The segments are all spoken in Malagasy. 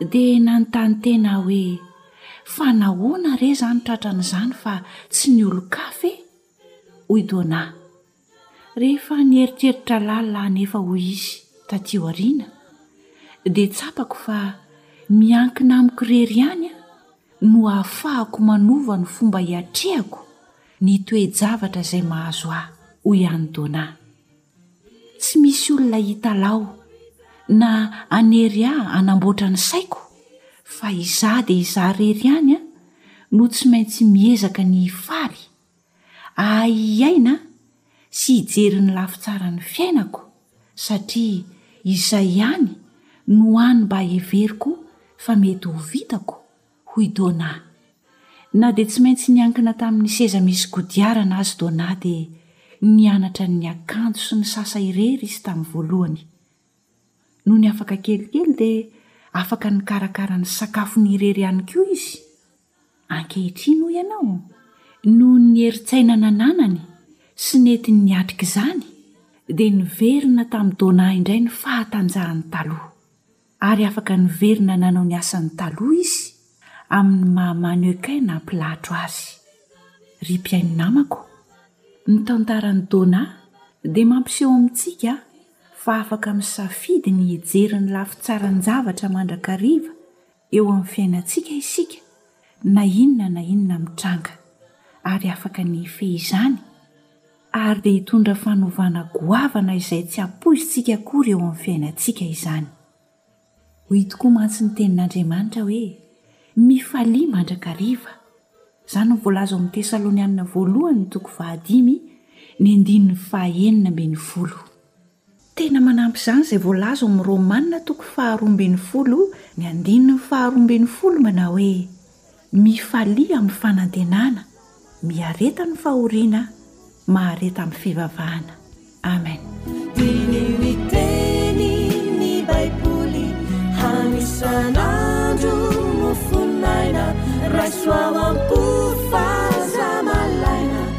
Dia nanontany tena aho hoe, fa nahoana re izany tratran'izany fa tsy ny olon-kafa e? hoy Dona, rehefa nieritreritra lalina aho anefa hoy izy taty aoriana, dia tsapako fa miankina amiko irery ihany no ahafahako manova ny fomba hiatrehako ny toe-javatra izay mahazo ahy, hoy ihany Dona. Tsy misy olona hitalaho na hanery ahy hanamboatra ny saiko fa izaho dia izaho irery ihany no tsy maintsy miezaka ny hifary, hahay hiaina sy hijery ny lafy tsaran'ny fiainako satria izay ihany no hany mba heveriko fa mety ho vitako. hoy Dona. Na dia tsy maintsy niankina tamin'ny seza misy kodiarana aza i Dona dia nianatra ny niakanjo sy nisasa irery izy tamin'ny voalohany. Nony afaka kelikely dia afaka nikarakara ny sakafony irery ihany koa izy. Ankehitriny hoy ianao, noho ny herin-tsaina nananany sy nentiny niatrika izany dia niverina tamin'i Dona indray ny fahatanjahany taloha. ary afaka niverina nanao ny asany taloha izy amin'ny maha mannequin nampilahatro azy. Ry mpihaino namako, ny tantaran'i Dona dia mampiseho amintsika fa afaka misafidy ny hijery ny lafy tsaran-javatra mandrakariva eo amin'ny fiainantsika isika na inona na inona mitranga, ary afaka ny hifehy izany Ary dia hitondra fanovana goavana izay tsy hampoizintsika akory eo amin'ny fiainantsika izany. Hoy tokoa mantsy ny Tenin'Andriamanitra hoe, Mifalia mandrakariva. Izany no voalaza ao amin'ny Tesalonianina Voalohany toko fahadimy, ny andininy fahenina ambin'ny folo. Tena manampy izany izay voalaza ao amin'ny Romana toko faharoa ambin'ny folo ny andininy faharoa ambin'ny folo manao hoe, Mifalia amin'ny fanantenana, miareta amin'ny fahoriana, mahareta amin'ny fivavahana. Amen. Diniho ny tenin'ny Baiboly hany isan'andro mofon'aina, raiso ao am-po fa aza malaina.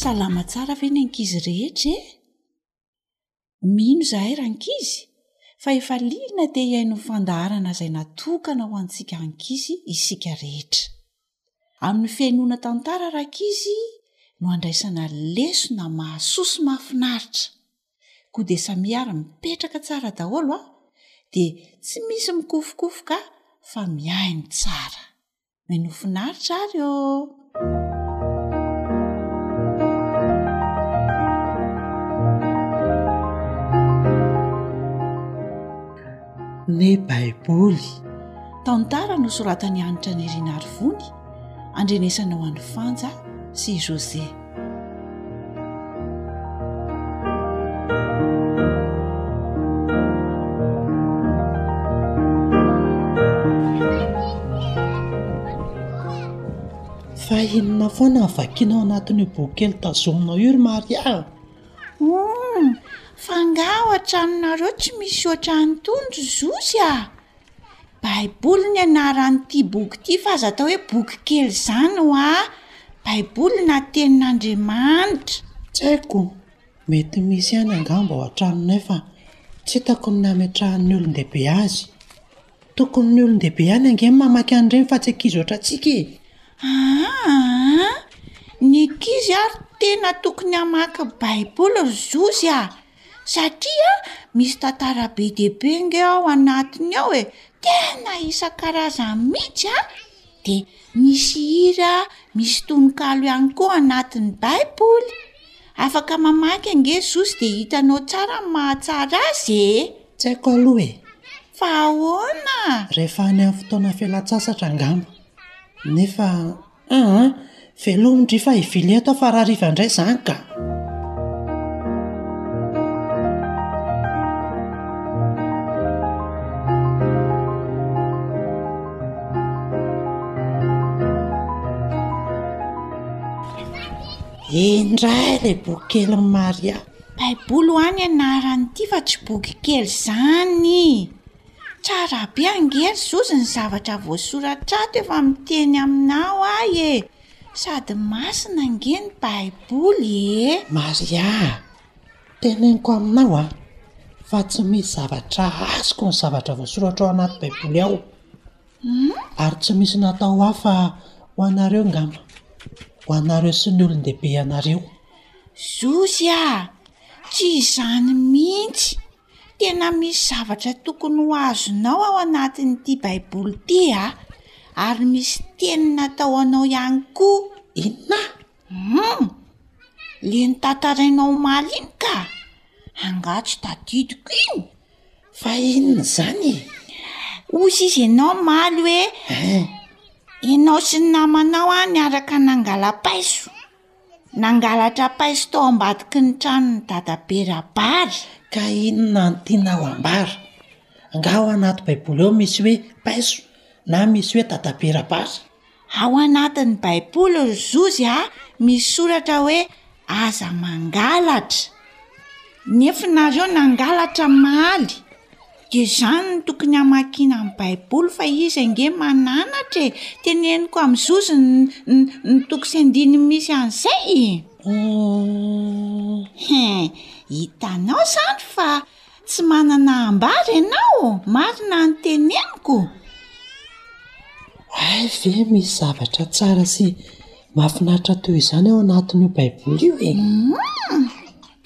Salama tsara ve ny ankizy rehetra e? Mino izahay rankizy fa efa liana te hihaino ny fandaharana izay natokana ho antsika ankizy isika rehetra. Amin'ny fihainoana tantara rankizy no andraisana lesona mahasoa sy mahafinaritra. Koa dia samia ary mipetraka tsara daholo an! Dia tsy misy mikofokofoka fa mihaino tsara. Mino finaritra ary ô! Ny Baiboly. Tantara nosoratan'i Hanitra Nirina Arivony, andrenesana ho an'i Fanja sy i José. Fa inona foana no vakiana ao anatin'io boky kely tazominao io ry Maria a? Humm, fa angaha ao an-tranonareo tsy misy ohatran'itony ry Zozy a? Baiboly ny anaran'ity boky ity fa aza atao hoe boky kely izany hoa, Baiboly na tenin'Andriamanitra. Tsy haiko, mety misy ihany angamba ao an-tranonay fa tsy hitako ny nametrahan'ny olon-dehibe azy. Tokony ny olon-dehibe ihany ange no mamaky an'ireny fa tsy ankizy ohatrantsika e! Aa, ny ankizy ary tena tokony hamaky Baiboly ry Zozy a! Satria misy tantara be dia be nge ao anatiny ao e, tena isan-karazany mihitsy a! dia misy hira, misy tononkalo ihany koa anatin'ny baiboly, afaka mamaky ange Zozy dia hitanao tsara ny mahatsara azy e! Tsy haiko aloha e! Fa ahoana? Rehefa any amin'ny fotoana fialan-tsasatra angamba, nefa Aa, velomy ndry fa hivily eto aho fa rahariva indray izany ka! Iny indray ilay bokikelin'i Maria. Baiboly ho ahy ny anaran'ity fa tsy bokikely izany! Tsara be ange ry zozy ny zavatra voasoratra ato efa miteny aminao ahy e! Sady masina ange ny baiboly e! Maria a! Teneniko aminao a! Fa tsy misy zavatra azoko ny zavatra voasoratra ao anaty baiboly ao. Ary tsy misy natao ho ahy fa ho anareo angamba. Ho anareo sy ny olon-dehibe anareo. Zozy a! Tsy izany mihitsy! Tena misy zavatra tokony ho azonao ao anatin'ity Baiboly ity an! Ary misy teny natao ho anao ihany koa. Inona? Hum! Ilay notantarainao omaly iny ka! Angaha tsy tadidiko iny? Fa inona izany e? Hoy izy ianao omaly hoe, eh? Ianao sy ny namanao niaraka nangala-paiso. Nangalatra paiso tao ambadiky ny tranon'i Dadabe Rabary. Ka inona no tianao hambara? Angaha ao anaty Baiboly ao misy hoe paiso na misy hoe Dadabe Rabary? Ao anatin'ny Baiboly ry Zozy a! Misy soratra hoe aza mangalatra. Nefo nareo nangalatra omaly. Dia izany no tokony hamakiana ny Baiboly fa izy ange mananatra e! Teneniko amin'ny zozy ny, ny, ny toko sy andininy misy an'izay e! Uuh! Hein! Hitanao izany fa tsy manana hambara ianao! Marina ny teneniko? Hay ve misy zavatra tsara sy mahafinaritra toy izany ao anatin'io Baiboly io e! Uuh!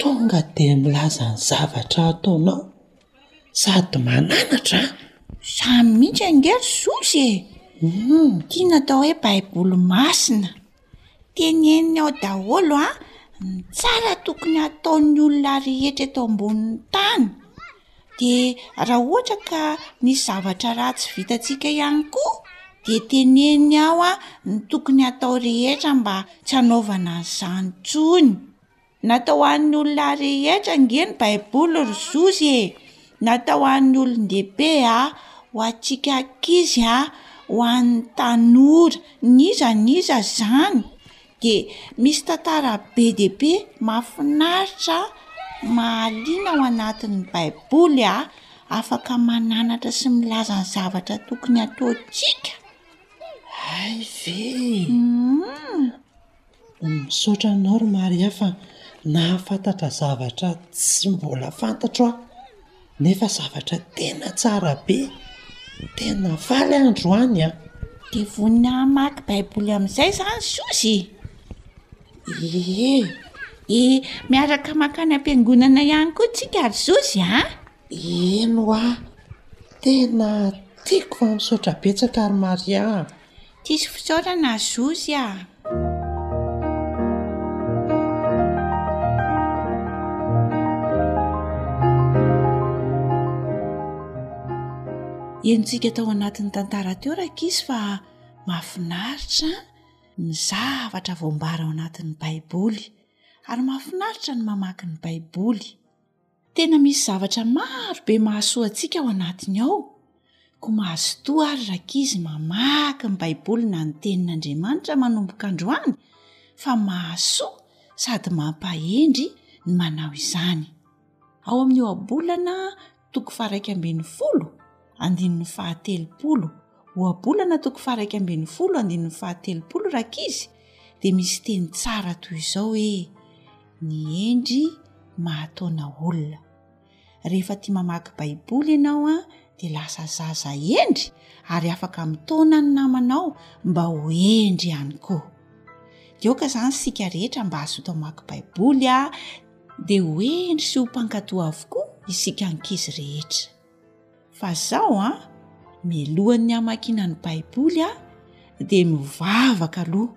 Tonga dia milaza ny zavatra ataonao. sady mananatra an! Izany mihitsy ange ry zozy e! Humm, ity no atao hoe baiboly masina, teneniny ao daholo an, ny tsara tokony hataon'ny olona rehetra eto ambonin'ny tany, dia raha ohatra ka misy zavatra ratsy vitantsika ihany koa dia teneniny ao ny tokony hatao rehetra mba tsy hanaovana an'izany intsony. Natao ho an'ny olona rehetra ange ny baiboly ry zozy e! Natao ho an'ny olon-dehibe a, ho antsika ankizy a, ho an'ny tanora, n'iza n'iza izany. De misy tantara be dia be mahafinaritra mahaliana ao anatin'ny baiboly a, afaka mananatra sy milaza ny zavatra tokony ataontsika. Hay ve e! Hum. Misaotra anao ry Maria fa nahafantatra zavatra tsy mbola fantatro aho, nefa zavatra tena tsara be, tena faly aho androany an. Dia vonona hamaky baiboly amin'izay izany ry Sozy? Ie. Dia miaraka mankany am-piangonana ihany koa tsika ry Sozy an. Eny hoa, tena tiako fa misaotra betsaka ry Maria an. Diso fisaorana à Zozy ah! Henontsika tao anatin'ny tantara teo rankizy fa mahafinaritra ny zavatra voambara ao anatin'ny baiboly ary mahafinaritra ny mamaky ny baiboly. Tena misy zavatra maro be mahasoa antsika ao anatiny ao, koa mazotoa ary rankizy mamaky ny Baiboly na ny Tenin'Andriamanitra manomboka androany fa mahasoa sady mampahendry ny manao izany. Ao amin'ny Ohabolana toko faha iraika ambin'ny folo andininy fahatelopolo ohabolana toko faharaika ambin'ny folo andininy fahatelopolo rakizy dia misy teny tsara toy izao hoe ny endry mahataona olona rehefa tia mamaky baiboly ianao a dia lasa zaza endry ary afaka mitaona ny namanao mba ho endry ihany koa dia oka izany sika rehetra mba hazoto amaky baiboly a dia ho endry sy ho mpankatoa avokoa isika ankizy rehetra Fa izao an, mialohan'ny hamakiana ny Baiboly an, dia mivavaka aloha,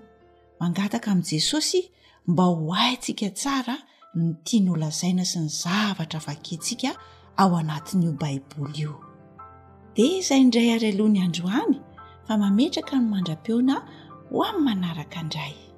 mangataka amin'i Jesosy mba ho haintsika tsara ny tiany holazaina sy ny zavatra vakintsika ao anatin'io Baiboly io. Dia izay indray ary aloha ny androany, fa mametraka ny mandra-peona ho amin'ny manaraka indray.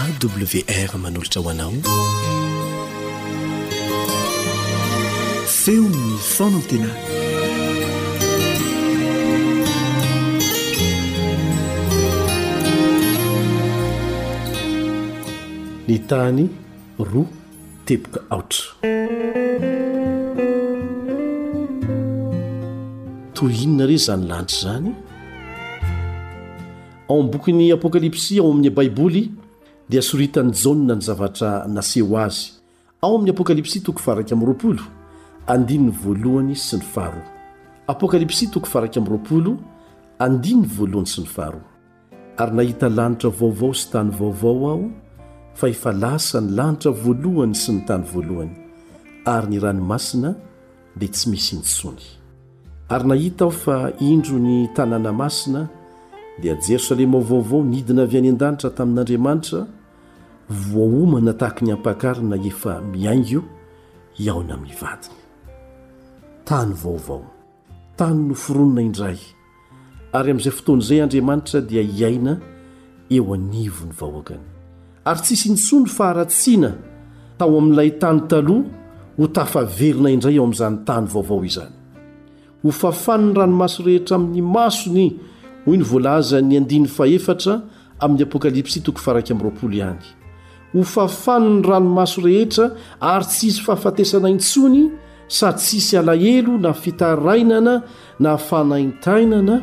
AWR manolotra ho anao feon'ny fanantenana ny tany roa teboka aotra. Toy inona re izany lanitra izany? Ao amin'ny bokin'ny Apokalypsy ao amin'ny Baiboly dia soritan'i Jaona ny zavatra naseho azy ao amin'ny Apokalypsy toko faharaika amby roapolo andininy voalohany sy ny faharoa. Apokalypsy toko faharaika amby roapolo andininy voalohany sy ny faharoa. Ary nahita lanitra vaovao sy tany vaovao aho, fa efa lasa ny lanitra voalohany sy ny tany voalohany, ary ny ranomasina dia tsy misy intsony. Ary nahita aho fa indro ny tanàna masina, dia Jerosalema ho vaovao nidina avy any an-danitra tamin'Andriamanitra, voaomana tahaka ny ampakarina efa miaingo hihaona amin'ny vadiny. Tany vaovao. Tany noforonina indray. ary amin'izay fotoana izay Andriamanitra dia hiaina eo anivon'ny vahoakany. Ary tsy hisy intsony faharatsiana tao amin'ilay tany taloha ho tafaverina indray ao amin'izany tany vaovao izany. Ho fafan'ny ranomaso rehetra amin'ny masony, hoy ny voalazan'ny andininy fahefatra amin'ny Apokalypsy toko faha-iraika amby roapolo ihany. Ho fafan' ny ranomaso rehetra ary tsy hisy fahafatesana intsony sady tsy hisy alahelo na fitarainana na fanaintainana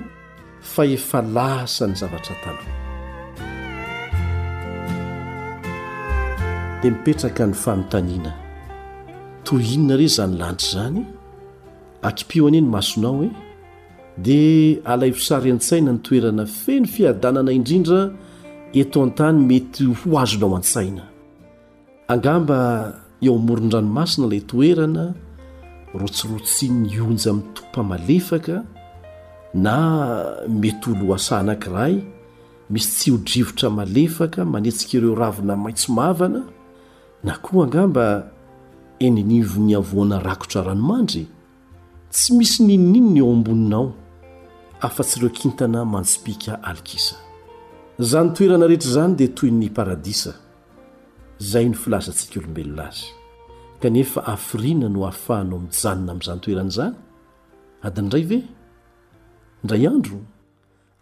fa efa lasa ny zavatra taloha. Dia mipetraka ny fanontaniana, toy inona re izany lanitra izany? Akipio anie ny masonao e! Dia alaivo sary an-tsaina ny toerana feno fiadanana indrindra eto an-tany mety ho azonao an-tsaina. Angamba eo amoron-dranomasina ilay toerana, rotsirotsian'ny onja mitopa malefaka, na mety ho lohasaha anankiray misy tsiodrivotra malefaka manetsika ireo ravina maitso mavana, na koa angamba eny anivon'ny havoana rakotra ranomandry. Tsy misy n'inon'inona eo amboninao afa-tsy ireo kintana mantsipika alikisa. Izany toerana rehetra izany dia toy ny paradisa, izay no filazantsika olombelona azy. Kanefa hafiriana no hahafahanao mijanona amin'izany toerana izany? Adiny iray ve? Indray andro?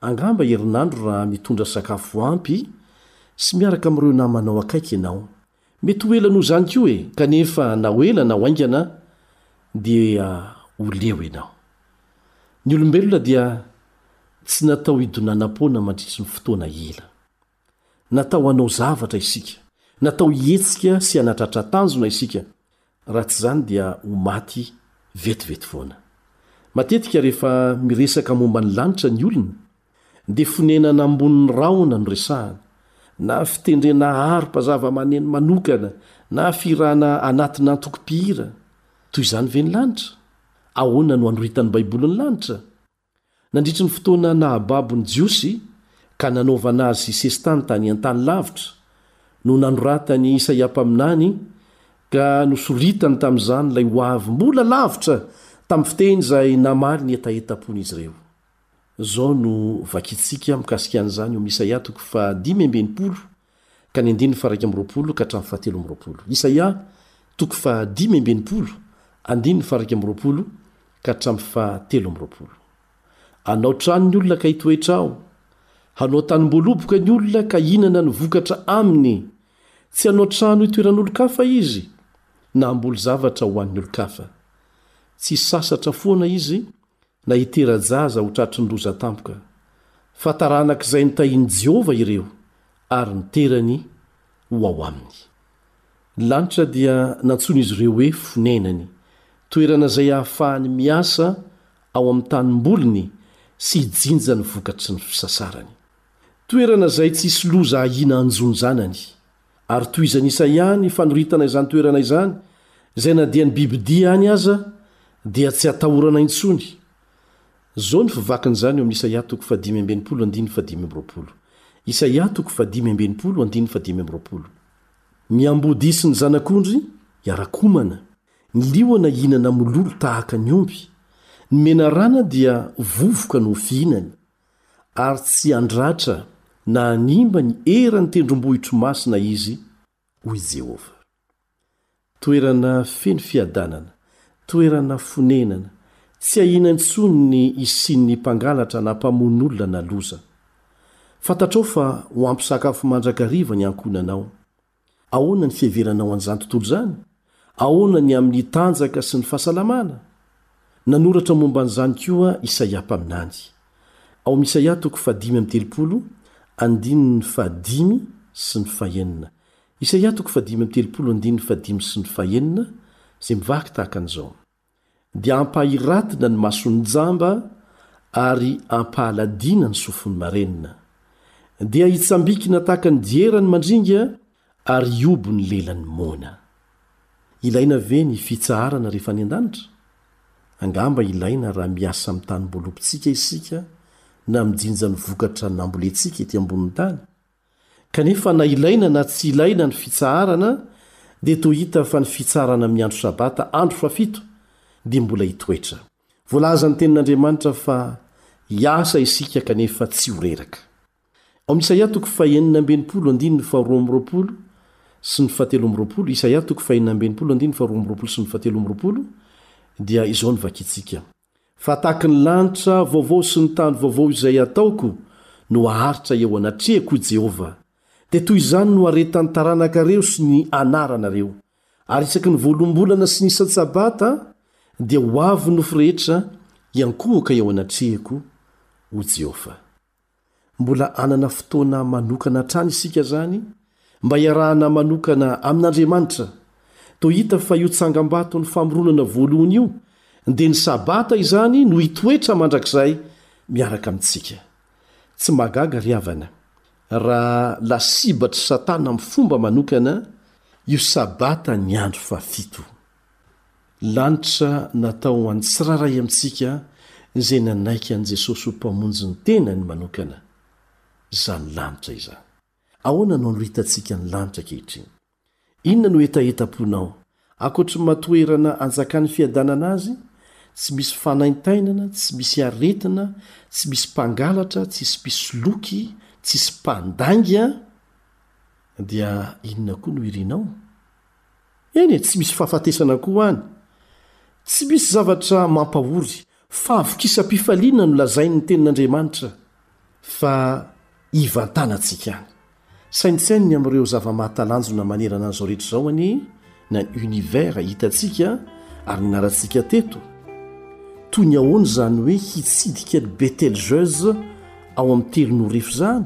Angamba herinandro raha mitondra sakafo ampy sy miaraka amin'ireo namanao akaiky ianao. Mety ho ela noho izany koa e! Kanefa na ho ela na ho haingana dia ho leo ianao. Ny olombelona dia tsy natao hidonanam-poana mandritry ny fotoana ela. Natao hanao zavatra isika, natao hihetsika sy hanatratra tanjona isika, raha tsy izany dia ho maty vetivety foana. Matetika rehefa miresaka momba ny lanitra ny olona, dia fonenana ambonin'ny rahona no resahana, na fitendrena harpa zavamaneno manokana na fihirana anatin'antoko mpihira, toy izany ve ny lanitra? Ahoana no anoritan'ny Baiboly ny lanitra? Nandritry ny fotoana nahababo ny Jiosy ka nanaovana azy hisesitany tany an-tany lavitra, no nanoratan'i Isaia mpaminany ka nosoritany tamin'izany ilay hoavy mbola lavitra tamin'ny fiteny izay namaly ny hetahetam-pon'izy ireo. Zao no vakintsika mikasika an'izany ao amin'ny Isaia toko fahadimy amby enimpolo ka ny andininy faha-iraika amby roapolo ka hatramin'ny fahatelo amby roapolo. Isaia toko fahadimy amby enimpolo andininy faha-iraika amby roapolo ka hatramin'ny fahatelo amby roapolo. Anao trano ny olona ka hitoetra ao, hanao tanim-boaloboka ny olona ka hihinana ny vokatra aminy. Tsy hanao trano hitoeran'olon-kafa izy, na hamboly zavatra ho an'ny olon-kafa. Tsy hisasatra foana izy, na hitera-jaza ho tratrin-doza tampoka, fa taranak'izay nitahian'i Jehovah ireo ary niterany ho ao aminy. Ny lanitra dia nantsoin'izy ireo hoe fonenany, toerana izay ahafahany miasa ao amin'ny tanimboliny sy hijinja ny vokatry ny fisasarany. Toerana izay tsy hisy loza ahiana hanjo ny zanany, ary tohizan'i Isaia ny fanoritana izany toerana izany, izay na dia ny bibidia any aza dia tsy atahorana intsony. Izao ny fivakin'izany eo amin'ny Isaia toko fahadimy amby enimpolo andininy fahadimy amby roapolo. Isaia toko fahadimy amby enimpolo andininy fahadimy amby roapolo. Ny ambodia sy ny zanak'ondry hiara-komana, ny liona hihinana mololo tahaka ny omby, ny menarana dia vovoka no ho fihinany. ary tsy handratra na hanimba ny eran'ny tendrombohitro masina izy, hoy i Jehovah. Toerana feno fiadanana, toerana fonenana, tsy ahiana intsony ny hisian'ny mpangalatra na mpamono olona na loza. Fantatrao fa ho ampy sakafo mandrakariva ny ankohonanao, Ahoana ny fiheveranao an'izany tontolo izany? Ahoana ny amin'ny tanjaka sy ny fahasalamana? Nanoratra momba an'izany koa Isaia mpaminany. Ao amin'i Isaia toko fahadimy amby telopolo, andininy fahadimy sy ny fahenina. Isaia toko fahadimy amby telopolo, andininy fahadimy sy ny fahenina, izay mivaky tahaka an'izao. dia ampahiratina ny mason'ny jamba ary ampahaladiana ny sofin'ny marenina. Dia hitsambikina tahaka ny diera ny mandringa ary hihobo ny lelan'ny moana. Ilaina ve ny fitsaharana rehefa any an-danitra? Angamba ilaina raha miasa amin'ny tanimbolopintsika isika na mijinja ny vokatra nambolentsika ety ambonin'ny tany. Kanefa na ilaina na tsy ilaina ny fitsaharana dia toa hita fa ny fitsaharana amin'ny andro Sabata, andro fahafito, dia mbola hitoetra. Voalaza ny tenin'Andriamanitra fa hiasa isika kanefa tsy ho reraka. Ao amin'ny Isaia toko fahenina amby enimpolo andininy faharoa amby roapolo sy ny fahatelo amby roapolo, Isaia toko fahenina amby enimpolo andininy faharoa amby roapolo sy ny fahatelo amby roapolo, dia izao no vakintsika. Fa tahaky ny lanitra vaovao sy ny tany vaovao izay hataoko no haharitra eo anatrehako, hoy Jehovah, dia toy izany no haretan'ny taranakareo sy ny anaranareo, ary isaky ny volom-bolana sy ny isan-tsabata dia ho avy ny nofo rehetra hiankohoka eo anatrehako, hoy Jehovah. Mbola hanana fotoana manokana hatrany isika izany mba hiarahana manokana amin'Andriamanitra. Toa hita fa io tsangambaton'ny famoronana voalohany io dia ny Sabata izany no hitoetra mandrakizay miaraka amintsika. Tsy mahagaga ry havana raha lasibatr'i Satana amin'ny fomba manokana io Sabata ny andro fahafito. Lanitra natao ho an'ny tsirairay amintsika izay nanaiky an'i Jesosy ho Mpamonjy ny tenany manokana izany lanitra izany. Ahoana no anohitantsika ny lanitra ankehitriny? Inona no hetahetam-ponao? Ankoatry ny maha toerana anjakan'ny fiadanana azy, tsy misy fanaintainana, tsy misy aretina, tsy misy mpangalatra, tsisy mpisoloky, tsisy mpandainga, dia inona koa no irinao? Eny e, tsy misy fahafatesana koa any. Tsy misy zavatra mampahory. Fahavokisam-pifaliana no lazain'ny Tenin'Andriamanitra fa ivantanantsika any. Saintsaino ny amin'ireo zava-mahatalanjona manerana an'izao rehetra izao anie na Univers hitantsika ary nianarantsika teto. Toy ny ahoana izany hoe hitsidika ny Betelgeuse ao amin'ny telo norefy izany?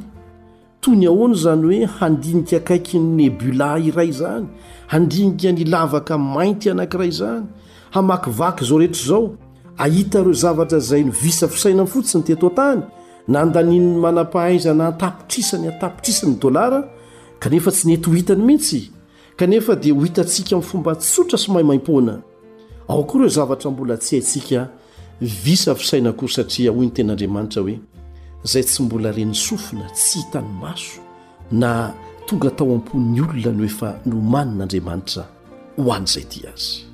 Toy ny ahoana izany hoe handinika akaiky ny nebula iray izany, handinika ny lavaka mainty anankiray izany, hamakivaky izao rehetra izao, hahita ireo zavatra izay novisavisaina fotsiny teto an-tany, nandanian'ny manam-pahaizana an-tapitrisany an-tapitrisany dolara, kanefa tsy nety ho hitany mihitsy? Kanefa dia ho hitantsika amin'ny fomba tsotra sy maimaim-poana ao koa ireo zavatra mbola tsy haintsika visa fisaina koa satria hoy ny ten'Andriamanitra hoe izay tsy mbola ren'ny sofina, tsy hitan'ny maso na tonga tao am-pon'ny olona no efa nomanin'Andriamanitra ho an'izay tia azy.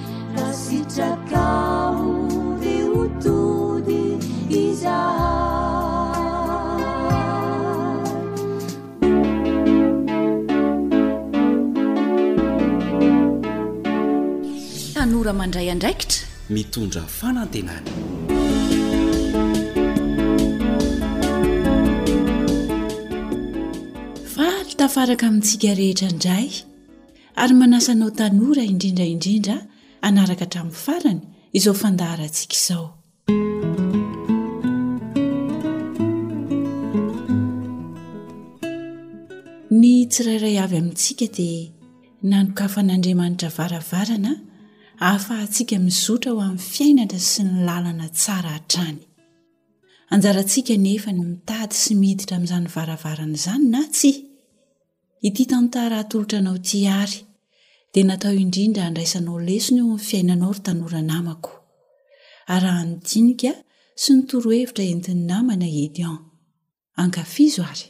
Tanora mandray andraikitra, mitondra fanantenana. Faly tafaraka amintsika rehetra indray ary manasa anao tanora indrindra indrindra hanaraka hatramin'ny farany izao fandaharantsika izao ny tsirairay avy amintsika dia nanokafan'andriamanitra varavarana ahafahantsika mizotra ho amin'ny fiainana sy ny lalana tsara hatrany anjarantsika nefa ny mitady sy miditra amin'izany varavarana izany na tsia Ity tantara atolotra anao ity ary dia natao indrindra handraisanao lesona eo amin'ny fiainanao ry tanora namako. Araho ny dinika sy ny torohevitra entin'ny namana i Edion. Ankafizo ary.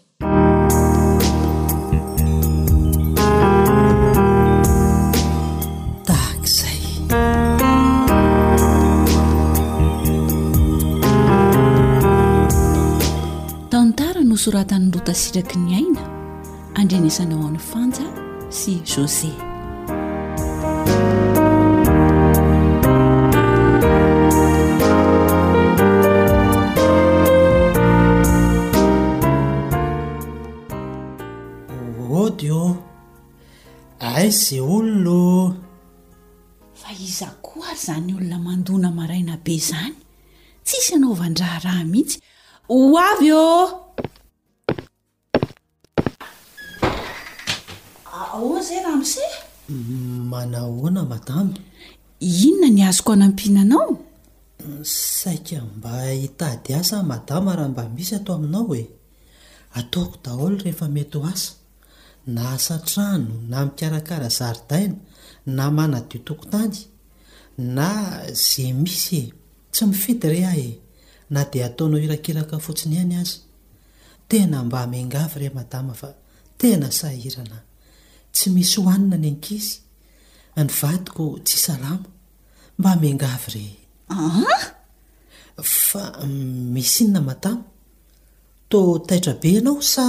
Tantara nosoratan'i Rota Sitraky ny Aina, andrenesana ho an'i Fanja sy José. aizy olona o fa iza koa ary izany olona mandona maraina be izany tsisy anaovan-draharaha mihitsy Ho avy ô! Ahoana izay ramose? Manahoana madame? Inona ny azoko anampiana anao? Saika mba hitady asa aho madama raha mba misy ato aminao e! Ataoko daholo rehefa mety ho asa. Na asa trano, na mikarakara zaridaina, na manadio tokotany, na ze misy e! Tsy mifidy re aho e! Na dia ataonao irakiraka fotsiny ihany aza. Tena mba miangavy re madama fa tena sahirana. Tsy misy hohanina ny ankizy, ny vadiko tsy salama. Mba miangavy re. An? Fa misy inona madama? Toa taitra be ianao sa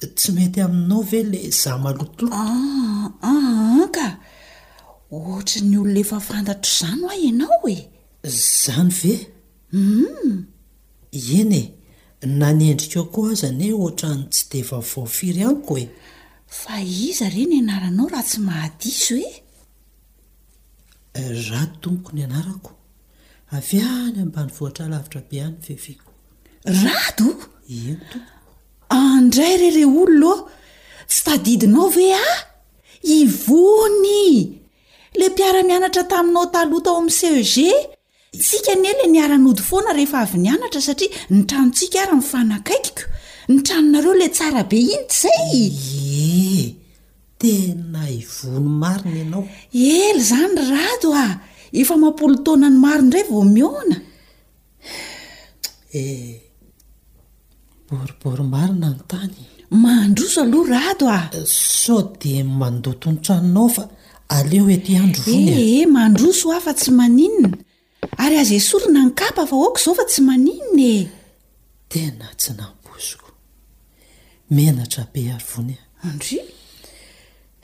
tsy mety aminao ve ilay za malotoloto? An, an, an ka. Ohatry ny olona efa fantatro izany hoa ianao e. Zany ve? Humm! Eny e, na ny endrikao koa aza anie ohatran'ny tsy dia vaovao firy amiko e! Fa iza re ny anaranao raha tsy mahadiso e? Rado tompoko ny anarako. Avy any ambanivohitra alavitra be any ny fiaviako. Rado? Eny tompoko. Andray re re olona ô! Tsy tadidinao ve ahy? Ivony! Ilay mpiara-mianatra taminao taloha tao amin'ny CEG, isika anie ilay niara-nody foana rehefa avy nianatra satria ny tranontsika ary mifanakaikiko. Ny tranonareo ilay tsara be iny, tsy izay? Iee, tena ivony marina ianao. Ela izany ry Rado a! Efa am-polony taonany maro indray vao mihaona. Eh, boribory marina ny tany. Mandroso aloha Rado ah. Sao dia mandoto ny tranonao fa aleo ety andro vony. Eh, eh, mandroso ah fa tsy maninona. Ary aza esorina ny kapa fa aoka izao fa tsy maninona e. Tena tsy nampoiziko. Menatra be ary vony. Andry?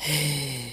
Eh.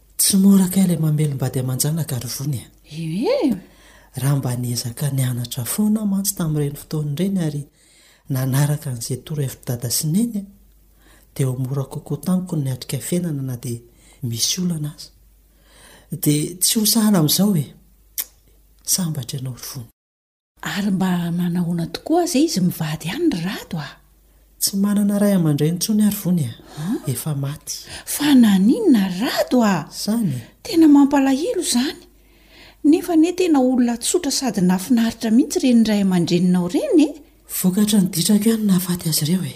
Tsy mora kay ilay mamelom-bady aman-janaka ry Vony a! Ee! Raha mba niezaka nianatra foana aho mantsy tamin'ireny fotoana ireny ary nanaraka an'izay torohevitr'i Dada sy Neny dia ho mora kokoa tamiko ny miatrika fiainana na dia misy olana aza. Dia tsy ho sahala amin'izao e! Sambatra ianao ry Vony. Ary mba manahoana tokoa aza izy mivady any ry Rado a! Tsy manana ray aman-dreny intsony ary vony a! Efa maty. Fa naninona ry Rado a! Zany e! Tena mampalahelo izany. Nefa anie tena olona tsotra sady nahafinaritra mihitsy ireny ray aman-dreninao ireny e! Vokatry ny ditrako ihany nahafaty azy ireo e!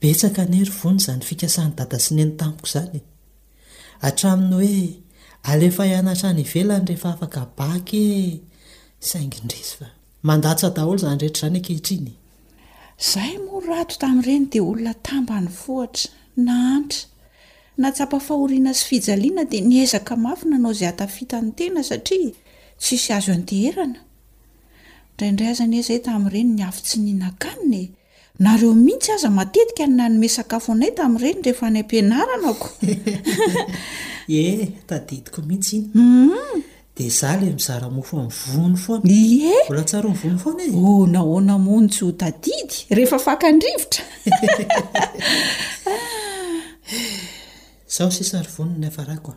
Betsaka anie ry vony izany fikasan'i dada sy neny tamiko izany e! Hatramin'ny hoe alefa hianatra any ivelany rehefa afaka bac e! Saingy indrisy fa. Mandatsa daholo izany rehetra izany ankehitriny e! Izahay moa ry Rado tamin'ireny dia olona tambanivohitra, nahantra. Nahatsapa fahoriana sy fijaliana dia niezaka mafy nanao izay hatafitan'ny tena satria tsisy azo ianteherana. Indraindray aza anie izahay tamin'ireny niafy tsy nihinan-kanina e! Nareo mihitsy aza matetika no nanome sakafo anay tamin'ireny rehefa any am-pianarana ko. Ie, tadidiko mihitsy iny. Hum. Dia izaho ilay mizara mofo amin'ny voany foana. Ie. Mbola tsaroan'ny voany foana e. Ahoana ahoana moa no tsy ho tadidy rehefa fakan-drivotra. Izaho sisa ary vonona ny hafarako a.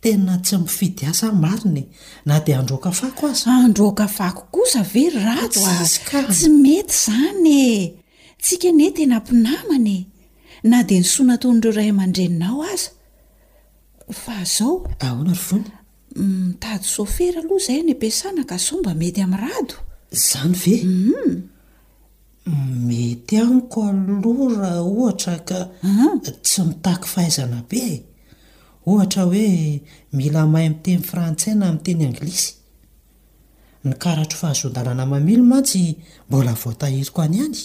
Tena tsy mifidy asa aho marina e, na dia handroaka fako aza. Handroaka fako kosa ve ry Rado a? Tsy mety izany e! Tsika anie tena mpinamana e! Na dia ny soa nataon'ireo ray aman-dreninao aza. Fa izao. Ahoana ry Fony? Mitady sôfera aloha izahay any am-piasana ka sao mba mety amin'i Rado? Izany ve? Hum. Mety amiko aloha raha ohatra ka tsy mitaky fahaizana be e. Ohatra hoe mila mahay miteny frantsay na miteny anglisy. Ny karatro fahazoan-dalana mamily mantsy mbola vao tahiriko any ihany.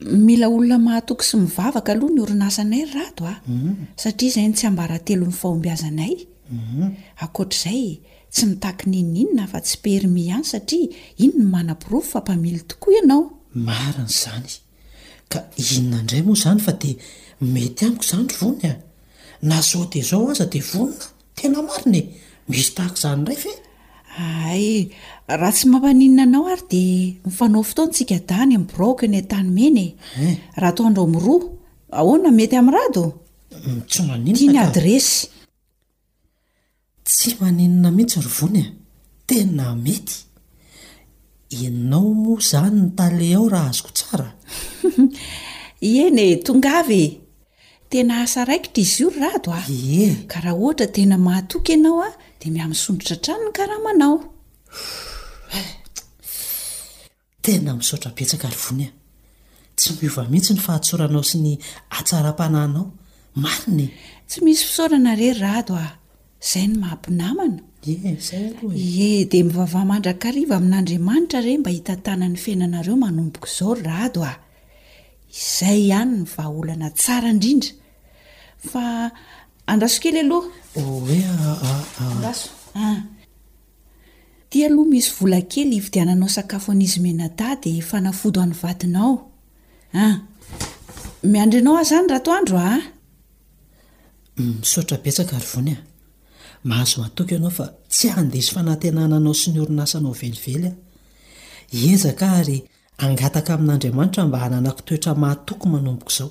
Mila olona mahatoky sy mivavaka aloha ny orinasanay ry Rado a! satria izay no tsiambaratelon'ny fahombiazanay. Ankoatr'izay, Tsy mitaky n'inon'inona afa-tsy permis ihany satria iny no manaporofo fa mpamily tokoa ianao. Marina izany. Ka inona indray moa izany fa dia mety amiko izany vony a! Na zao dia zao aza dia vonona, tena marina e! Misy tahaka izany indray ve? Hay, raha tsy mampaninona anao ary dia mifanao fotoana tsika dahy any amin'ny biraoko eny Antanimena e! Hein? Raha toa andao amin'ny roa, ahoana, mety amin'i Rado? Tsy maninona ka. Ity ny adiresy. Tsy maninona mihitsy ry Vony a! Tena mety! Ianao moa izany ny tale ao raha azoko tsara a! Eny e, tongava e! Tena asa raikitra izy io ry Rado a! Ie! Ka raha ohatra tena mahatoky ianao a, dia mihamisondrotra hatrany ny karamanao. Hum! Eh! Tena misaotra betsaka ry Vony a! Tsy miova mihitsy ny fahatsoranao sy ny hatsaram-panahinao. Marina e! Tsy misy fisaorana re Rado a! Izay no maha mpinamana. Ie, izay aloha e! Ie, dia mivavaha mandrakariva amin'Andriamanitra re mba hitantanany ny fiainanareo manomboka izao ry Rado a! Izay ihany no vahaolana tsara indrindra. Fa andraso kely aloha. Oe a a a! Andraso a! Ty aloha misy vola kely hividiananao sakafo an'izy menadahy dia fanafodo an'i vadinao a! Miandry anao aho izany ratoandro a! Misaotra betsaka ry Vony a! Mahazo antoko ianao fa tsy handiso fanantenana anao sy ny orinasanao velively aho. Hiezaka aho ary hangataka amin'Andriamanitra mba hananako toetra mahatoky manomboka izao.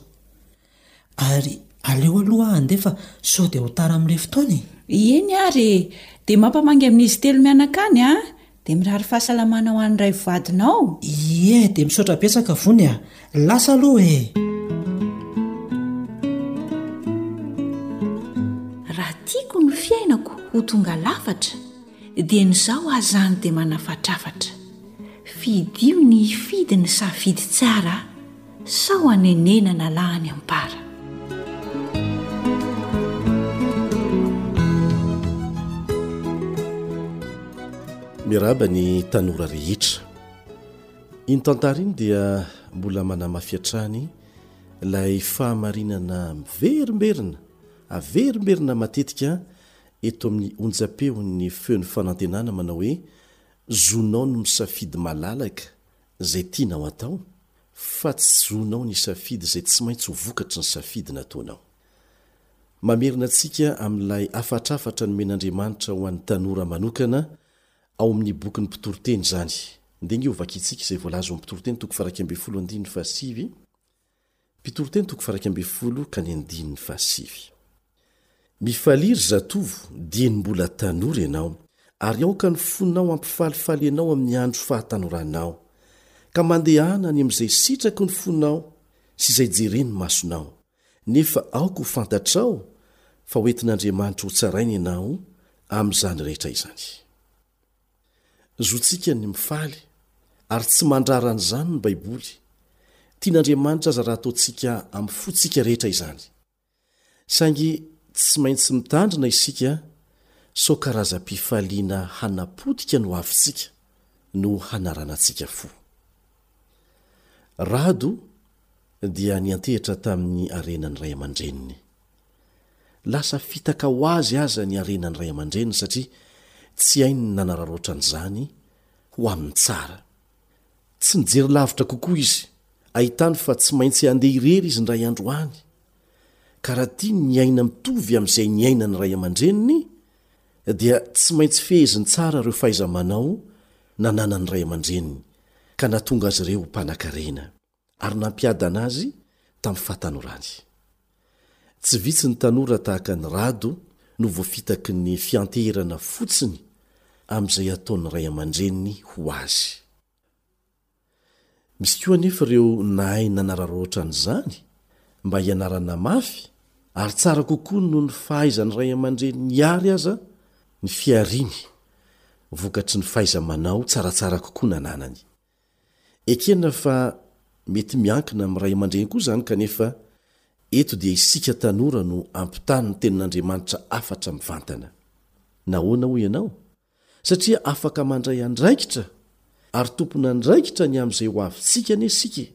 Ary aleo aloha handeha fa sao dia ho tara amin'ilay fotoana e! Eny ary e! Dia mampamangy amin'izy telo mianakany an! Dia mirary fahasalamana ho an'ny raivo vadinao! Ie, dia misaotra betsaka Vony a! Lasa aloha e! Raha tiako ny fiainako ho tonga lafatra dia ny zao azany dia manafatrafatra. Fidio ny hifidy ny safidy tsara a! Sao hanenenana lahy any am-para. Miarahaba ny tanora rehetra. Iny tantara iny dia mbola manamafy hatrany ilay fahamarinana miverimberina, averimberina matetika eto amin'ny onjam-peon'ny feon'ny fanantenana manao hoe zonao ny misafidy malalaka Izay tianao atao, fa tsy zonao ny hisafidy izay tsy maintsy ho vokatry ny safidy nataonao. Mamerina antsika amin'ilay hafatrafatra nomen'Andriamanitra ho an'ny tanora manokana ao amin'ny bokin'ny Mpitoriteny izany, dia ange hovakintsika izay voalaza ao amin'ny Mpitoriteny toko faha iraika ambin'ny folo andininy fahasivy, Mpitoroteny toko faraika ambin'ny folo ka ny andininy fahasivy. Mifalia ry zatovo dieny mbola tanora ianao ary aoka ny fonao hampifalifaly anao amin'ny andro fahatanoranao ka mandehana any amin'izay sitraky ny fonao sy izay jeren'ny masonao nefa aoka ho fantatrao fa hoentin'Andriamanitra hotsaraina ianao amin'izany rehetra izany. Zontsika ny mifaly, ary tsy mandrara an'izany ny Baiboly. Tian'Andriamanitra aza raha ataontsika amin'ny fontsika rehetra izany. Saingy tsy maintsy mitandrina isika sao karazam-pifaliana hanapotika no avintsika no hanaranantsika fo. Rado dia niantehitra tamin'ny harenan'ny ray aman-dreniny. Lasa fitaka ho azy aza ny harenan'ny ray aman-dreniny satria tsy hainy ny nanararaotra an'izany ho amin'ny tsara. Tsy nijery lavitra kokoa izy, ahitany fa tsy maintsy handeha irery izy indray andro any. Ka raha tiany ny hiaina mitovy amin'izay niainan'ny ray aman-dreniny, dia tsy maintsy feheziny tsara ireo fahaiza-manao nananan'ny ray aman-dreniny, ka nahatonga azy ireo ho mpanankarena. ary nampiadana azy tamin'ny fahatanorany. Tsy vitsy ny tanora tahaka an'i Rado no voafitaky ny fianteherana fotsiny amin'izay ataon'ny ray aman-dreniny ho azy. Misy koa anefa ireo nahay nanararaotra an'izany mba hianarana mafy ary tsara kokoa noho ny fahaizan'ny ray aman-dreny nihary aza ny fihariany vokatry ny fahaiza-manao tsaratsara kokoa nananany. Ekena fa mety miankina amin'ny ray aman-dreny koa izany kanefa eto dia isika tanora no ampitany ny tenin'Andriamanitra hafatra mivantana. Nahoana hoy ianao? Satria afaka mandray andraikitra ary tompon'andraikitra ny amin'izay ho avintsika anie isika e!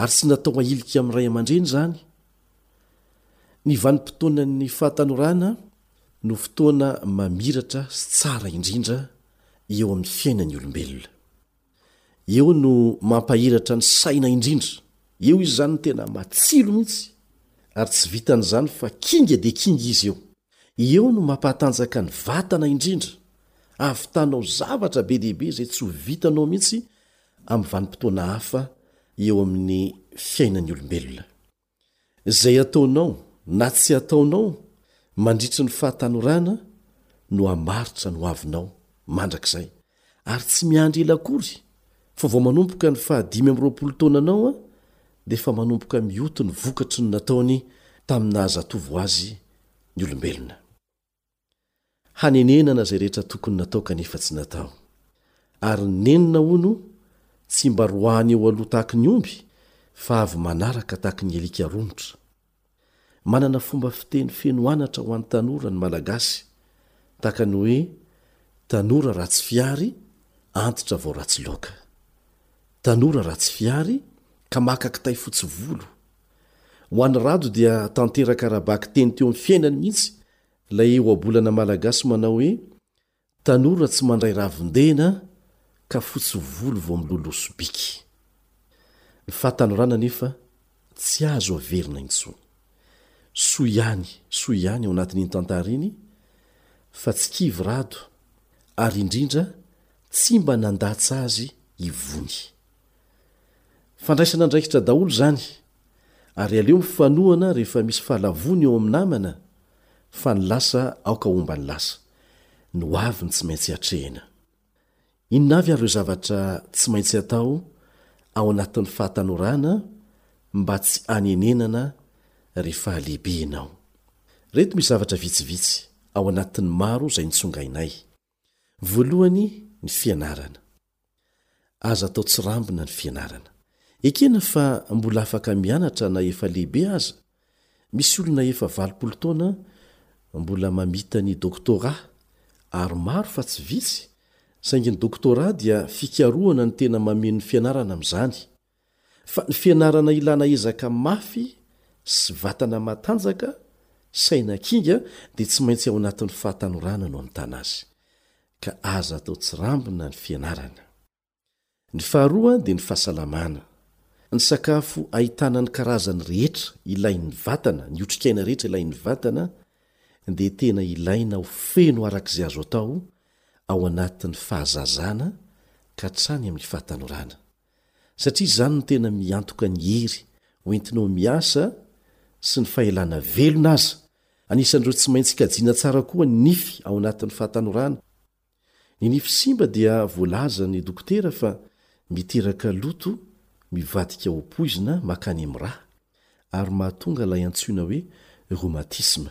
Ary tsy natao hahilika amin'ny ray aman-dreny izany Ny vanim-potoanan'ny fahatanorana no fotoana mamiratra sy tsara indrindra eo amin'ny fiainan'ny olombelona. Eo no mampahiratra ny saina indrindra, eo izy izany no tena matsilo mihitsy ary tsy vitan'izany fa kinga dia kinga izy eo. Eo no mampahatanjaka ny vatana indrindra, hahavitanao zavatra be dia be izay tsy ho vitanao mihitsy amin'ny vanim-potoana hafa eo amin'ny fiainan'ny olombelona. Izay ataonao na tsy ataonao mandritry ny fahatanorana no hamaritra ny hoavinao mandrakizay, ary tsy miandry ela akory fa vao manomboka ny fahadimy amby roapolo taonanao dia efa manomboka mioty ny vokatry ny nataony tamin'ny naha zatovo azy ny olombelona. Hanenenana izay rehetra tokony natao kanefa tsy natao. Ary nenina hono, tsy mba roahany eo aloha tahaky ny omby fa avy manaraka tahaky ny alika romotra. Manana fomba fiteny feno anatra ho an'ny tanora ny Malagasy, tahaka ny hoe Tanora ratsy fihary, antitra vao ratsy loaka. Tanora ratsy fihary ka maka kitay fotsy volo, Ho an'i Rado dia tanteraka ara-baky teny teo amin'ny fiainany mihitsy ilay ohabolana malagasy manao hoe Tanora tsy mandray ravin-dena ka fotsy volo vao miloloha sobika. Ny fahatanorana anefa tsy azo averina intsony. Soa ihany, soa ihany ao anatin'iny tantara iny fa tsy kivy Rado ary indrindra tsy mba nandatsa azy i Vony. Fandraisana andraikitra daholo izany ary aleo mifanohana rehefa misy fahalavoany eo amin'ny namana fa ny lasa aoka homba ny lasa. Ny ho avy no tsy maintsy atrehina. Inona avy ary ireo zavatra tsy maintsy atao ao anatin'ny fahatanorana mba tsy hanenenana rehefa lehibe ianao? Ireto misy zavatra vitsivitsy ao anatin'ny maro izay nitsongainay. Voalohany, ny fianarana. Aza atao tsirambina ny fianarana. Ekena fa mbola afaka mianatra na efa lehibe aza, misy olona efa valopolo taona mbola mamita ny doctorat, ary maro fa tsy vitsy, saingy ny doctorat dia fikarohana ny tena mameno ny fianarana amin'izany, Fa ny fianarana ilana ezaka mafy sy vatana matanjaka, saina kinga dia tsy maintsy ao anatin'ny fahatanorana no amitana azy. Ka aza atao tsirambina ny fianarana. Ny faharoa dia ny fahasalamana. Ny sakafo ahitana ny karazany rehetra ilain'ny vatana, ny otrikaina rehetra ilain'ny vatana dia tena ilaina ho feno araka izay azo atao ao anatin'ny fahazazana ka hatrany amin'ny fahatanorana. satria izany no tena miantoka ny hery hoentinao miasa sy ny fahelana velona aza, anisan'ireo tsy maintsy kajiana tsara koa ny nify ao anatin'ny fahatanorana, ny nify simba dia voalazan'ny dokotera fa miteraka loto mivadika ho poizina makany amin'ny rà ary mahatonga ilay antsoina hoe rhumatisme.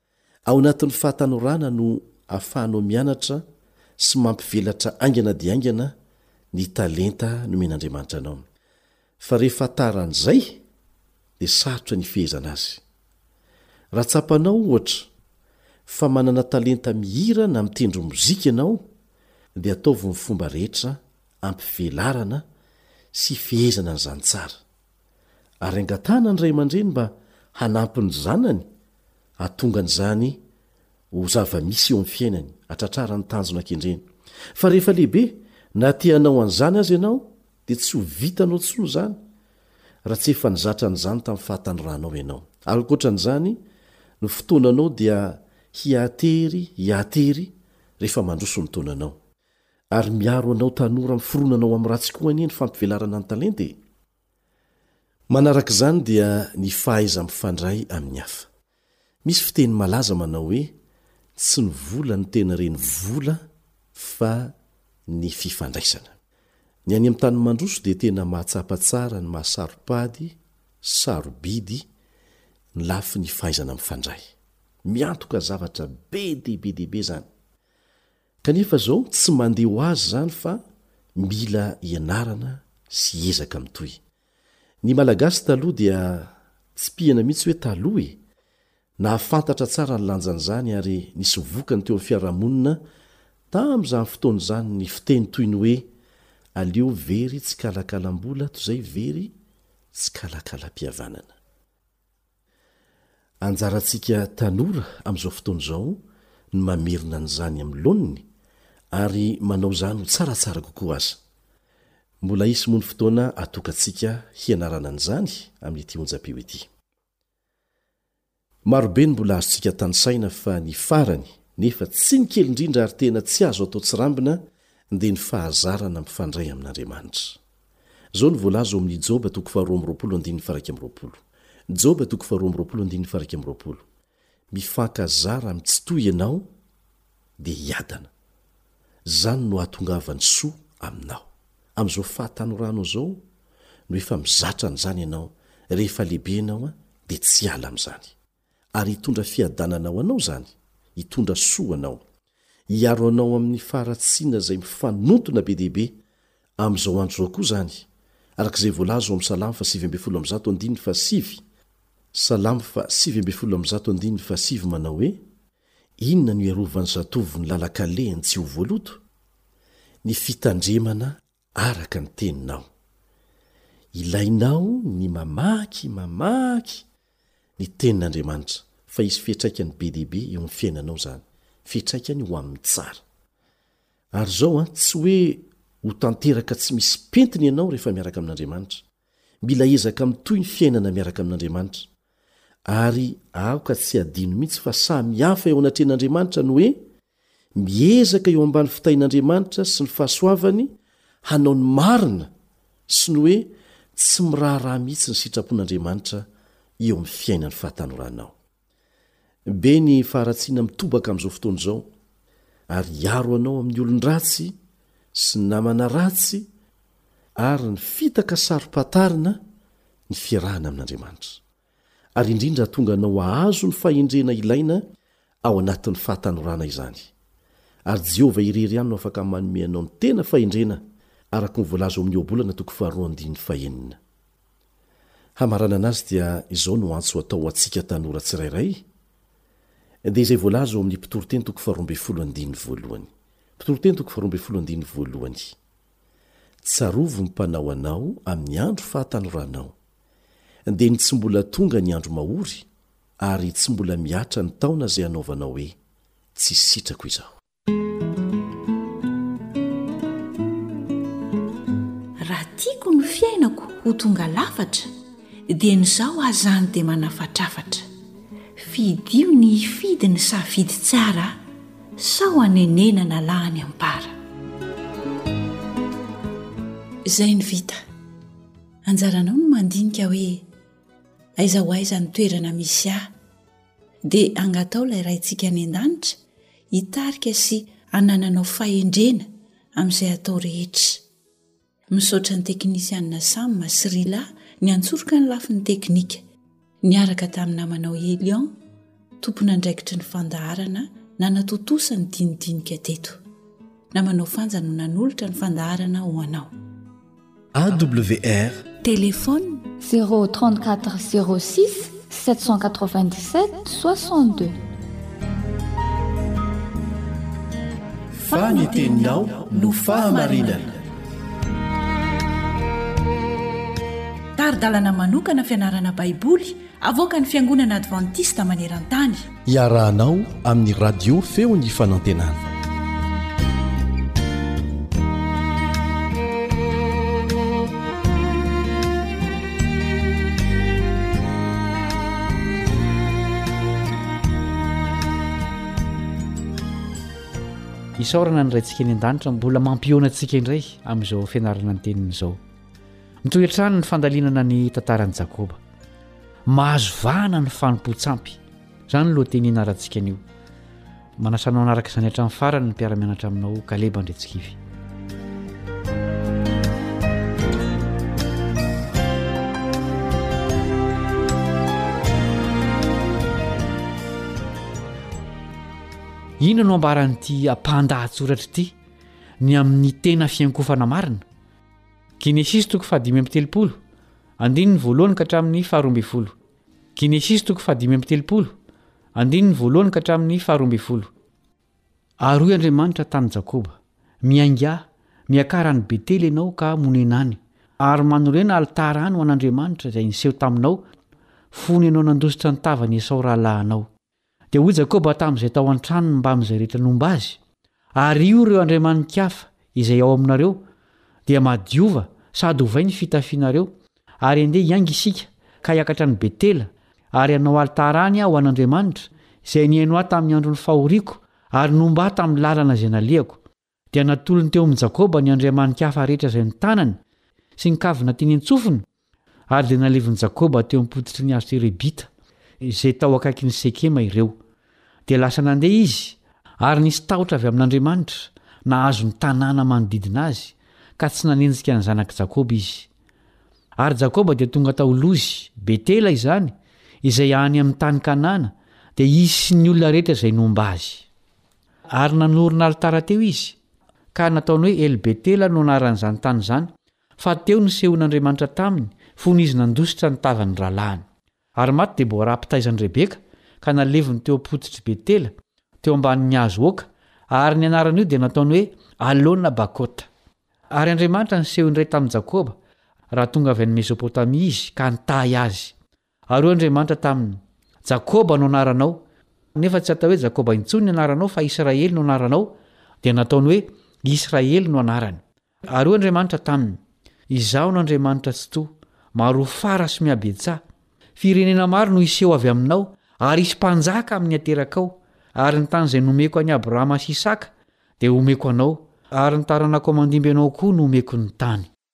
Ao anatin'ny fahatanorana no ahafahanao mianatra sy mampivelatra haingana dia haingana ny talenta nomen'Andriamanitra anao. Fa rehefa tara an'izay, dia sarotra ny hifehezana azy. Raha tsapanao, ohatra, fa manana talenta mihira na mitendry mozika ianao, dia ataovy ny fomba rehetra hampivelarana sy hifehezana an'izany tsara. ary angatahana ny ray aman-dreny mba hanampy ny zanany hahatonga an'izany ho zava-misy eo amin'ny fiainany, hatratrara ny tanjona kendreny. Fa rehefa lehibe, na te hanao an'izany aza ianao, dia tsy ho vitanao intsony izany, raha tsy efa nizatra an'izany tamin'ny fahatanoranao ianao. Ankoatra an'izany, ny fotoananao dia hihatery, hihatery, rehefa mandroso ny taonanao. Ary miaro anao tanora miforonana ao amin'ny ratsy koa anie ny fampivelarana ny talenta e! Manaraka izany dia ny fahaiza-mifandray amin'ny hafa. Misy fiteny malaza manao hoe, tsy ny vola no tena reny vola fa ny fifandraisana. Ny any amin'ny tany mandroso dia tena mahatsapa tsara ny maha saro-pady, sarobidy, ny lafiny fahaizana mifandray. Miantoka zavatra be dia be dia be izany. Kanefa zao tsy mandeha ho azy zany fa mila ianarana sy ezaka mitohy. Ny Malagasy taloha dia tsy mpihena mihitsy hoe taloha e! Nahafantatra tsara ny lanjan'izany ary nisy vokany teo amin'ny fiarahamonina tamin'izany fotoana izany ny fiteny toy ny hoe aleo very tsikalakalam-bola toy izay very tsikalakalam-pihavanana. Anjarantsika tanora amin'izao fotoana izao ny mamerina an'izany amin'ny laoniny ary manao izany ho tsaratsara kokoa aza. Mbola hisy moa ny fotoana atokantsika hianarana an'izany amin'ity onjam-peo ity. Marobe ny mbola azontsika tanisaina fa ny farany, nefa tsy ny kely indrindra ary tena tsy azo atao tsirambina dia ny fahazarana mifandray amin'Andriamanitra. Izao no voalaza ao amin'ny Joba toko faharoa amby roapolo andininy faha iraika amby roapolo. Joba toko faharoa amby roapolo andininy faha iraika amby roapolo, Mifankazara mitsitoha ianao, dia hiadana. Izany no hahatongavan'ny soa aminao. Amin'izao fahatanoranao izao no efa mizatra an'izany ianao, rehefa lehibe ianao dia tsy hiala amin'izany. Ary hitondra fiadanana ho anao izany, hitondra soa ho anao. Hiaro anao amin'ny faharatsiana izay mifanontona be dia be amin'izao andro izao koa izany, araka izay voalaza ao amin'ny Salamo fa sivy ambin'ny folo amby zato andininy faha sivy, Salamo fa sivy ambin'ny folo amby zato andininy faha sivy manao hoe, Inona no hiarovan'ny zatovo ny lalan-kalehiny tsy ho voaloto? Ny fitandremana Araka ny teninao. Ilainao ny mamaky, mamaky ny Tenin'Andriamanitra, fa hisy fiantraikany be dia be eo amin'ny fiainanao izany, fiantraikany ho amin'ny tsara. Ary izao an, tsy hoe ho tanteraka tsy misy pentina ianao rehefa miaraka amin'Andriamanitra. Mila ezaka mitohy ny fiainana miaraka amin'Andriamanitra. Ary aoka tsy hadino mihitsy fa samy hafa eo anatrehan'Andriamanitra ny hoe Miezaka eo ambany fitahian'Andriamanitra sy ny fahasoavany hanao ny marina sy ny hoe tsy miraharaha mihitsy ny sitrapon'Andriamanitra eo amin'ny fiainan'ny fahatanoranao. Be ny faharatsiana mitobaka amin'izao fotoana izao ary hiaro anao amin'ny olon-dratsy sy ny namana ratsy ary ny fitaka saro-pantarina ny fiarahana amin'Andriamanitra. ary indrindra hatonga anao hahazo ny fahendrena ilaina ao anatin'ny fahatanorana izany. Ary Jehovah irery ihany no afaka manome anao ny tena fahendrena, araka ny voalaza ao amin'ny Ohabolana toko faharoa andininy fahenina. Hamaranana azy dia izao no antso atao ho antsika tanora tsirairay, dia izay voalaza ao amin'ny Mpitoriteny toko faharoa ambin'ny folo andininy voalohany. Mpitoriteny toko faharoa ambin'ny folo andininy voalohany. Tsarovy ny mpanao anao amin'ny andro fahatanoranao, dia ny tsy mbola tonga ny andro mahory ary tsy mbola mihatra ny taona izay hanaovanao hoe, Tsy sitrako izaho. Raha tiako ny fiainako ho tonga lafatra, dia ny zao aza any dia manafatrafatra. Fidio ny hifidy ny safidy tsara. Sao hanenenana lahy any am-para. Izay ny vita. Anjaranao ny mandinika hoe aiza ho aiza ny toerana misy ahy. Dia angataho ilay Raintsika any an-danitra hitarika sy hanananao fahendrena amin'izay atao rehetra. Misaotra ny teknisianina Sam sy Rila niantsoroka ny lafiny teknika, niaraka tamin'ny namanao Elion, tompon'andraikitry ny fandaharana nanatontosa ny dinidinika teto. Namanao Fanja no nanolotra ny fandaharana ho anao. AWR. Téléphone, 034 06 797 62. Fa ny teninao no fahamarinana. Tari-dalana manokana fianarana Baiboly avoakan'ny Fiangonana Advantista maneran-tany. Iarahanao amin'ny radio feo ny fanantenana. Isaorana ny Raintsika any an-danitra mbola mampihaona antsika indray amin'izao fianarana ny teniny izao. Mitohy hatrany ny fandalinana ny tantaran'i Jakoba. Mahazo vahana ny fanompoan-tsampy. Izany ny lohateniny harantsika anio. Manasa anao hanaraka izany hatramin'ny farany ny mpiara-mianatra aminao Kaleba Andriantsikivy. Inona no ambaran'ity ampahan-dahatsoratra ity ny amin'ny tena fiankofana marina? Genesisy toko fahadimy amby telopolo, andininy voalohany ka hatramin'ny faharoa ambin'ny folo. Genesisy toko fahadimy amby telopolo, andininy voalohany ka hatramin'ny faharoa ambin'ny folo. Ary hoy Andriamanitra tamin'i Jakoba, Miaingà, miakara any Betela ianao ka monena any, ary manorena alitara any ho an'Andriamanitra izay niseho taminao, fony ianao nandositra ny tavan'i Esao rahalahinao. Dia hoy Jakoba tamin'izay tao an-tranony mbamin'izay rehetra nomba azy, Ario ireo andriamani-kafa izay ao aminareo, dia madiova sady ovay ny fitafianareo, ary andeha hiainga isika ka hiakatra any Betela, ary hanao alitara any aho ho an'Andriamanitra, izay nihaino ahy tamin'ny andron'ny fahoriako, ary nomba ahy tamin'ny lalana izay nalehako. Dia natolony teo amin'i Jakoba ny andriamani-kafa rehetra izay ny tanany, sy ny kavina teny an-tsofiny, ary dia nalevin'i Jakoba teo am-pototry ny hazo terebita, izay tao akaikin'i Sekema ireo. Dia lasa nandeha izy, ary nisy tahotra avy amin'Andriamanitra nahazo ny tanàna manodidina azy, ka tsy nanenjika ny zanak'i Jakoba izy. Ary Jakoba dia tonga tao Lozy, Betela izany, izay any amin'ny tany Kanana, dia izy sy ny olona rehetra izay nomba azy. Ary nanorina alitara teo izy, ka nataony hoe El-Betela no anaran'izany tany izany, fa teo nisehoan'Andriamanitra taminy, fony izy nandositra ny tavan'ny rahalahiny. Ary maty Debora mpitaizan'i Rebeka, ka naleviny teo am-pototr'i Betela, teo ambanin'ny hazo oaka, ary ny anaran'io dia nataony hoe Alona-Bakota. Ary Andriamanitra niseho indray tamin'i Jakoba, raha tonga avy any Mesopotamia izy, ka nitahy azy. Ary hoy Andriamanitra taminy, Jakoba no anaranao, nefa tsy atao hoe Jakoba intsony ny anaranao, fa Israely no anaranao, dia nataony hoe, Israely no anarany. Ary hoy Andriamanitra taminy, Izaho no Andriamanitra Tsitoha, Maroafara sy Mihabetsaha. Firenena maro no hiseho avy aminao, ary hisy mpanjaka amin'ny aterakao, ary ny tany izay nomeko an'i Abrahama sy Isaka dia homeko anao, ary ny taranako mandimby anao koa no homeko ny tany.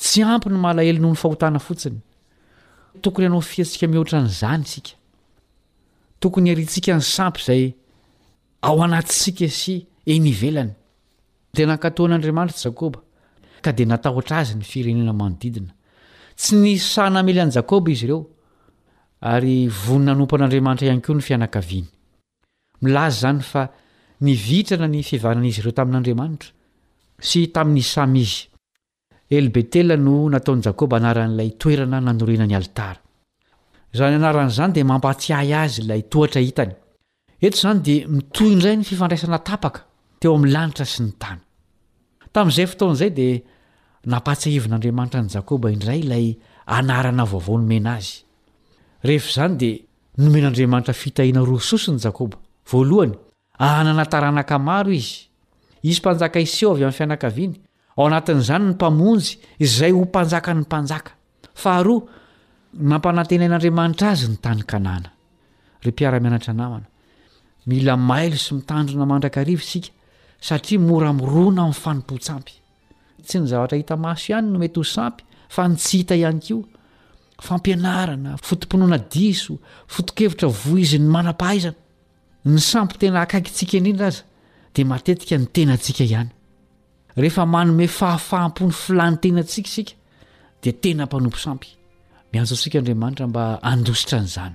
Tsy ampy ny malahelo noho ny fahotana fotsiny. Tokony hanao fihetsika mihoatra an'izany isika. Tokony hiarintsika ny sampy izay ao anatintsika sy eny ivelany. Dia nankatò an'Andriamanitra i Jakoba, ka dia natahotra azy ny firenena manodidina. Tsy nisy sahy namely an'i Jakoba izy ireo, ary vonona hanompo an'Andriamanitra ihany koa ny fianakaviany. Milaza izany fa nivitrana ny fivahanan'izy ireo tamin'Andriamanitra sy tamin'i Samy izy. El Betela no nataon'i Jakoba anaran'ilay toerana nanorina ny alitara. Izany anarana izany dia mampahatsiahy azy ilay tohatra hitany. Eto izany dia mitohy indray ny fifandraisana tapaka teo amin'ny lanitra sy ny tany. Tamin'izay fotoana izay dia nampahatsiahivin'Andriamanitra an'i Jakoba indray ilay anarana vaovao nomena azy. Rehefa izany dia Nomen'Andriamanitra fitahiana roa sosona i Jakoba. Voalohany, hanana taranaka maro izy. Hisy mpanjaka hiseho avy amin'ny fianakaviany, ao anatin'izany ny Mpamonjy izay ho Mpanjakan'ny mpanjaka. Faharoa, nampanantenain'Andriamanitra azy ny tany Kanana. Ry mpiara-mianatra namana, mila mailo sy mitandrina mandrakariva isika satria mora mirona amin'ny fanompoan-tsampy. Tsy ny zavatra hita maso ihany no mety ho sampy fa ny tsy hita ihany koa. Fampianarana, foto-pinoana diso, foto-kevitra voizin'ny manam-pahaizana. Ny sampy tena akaikintsika indrindra aza dia matetika ny tenantsika ihany. Rehefa manome fahafaham-po ny filàn'ny tenantsika isika dia tena mpanompo sampy. Miantso antsika Andriamanitra mba handositra an'izany.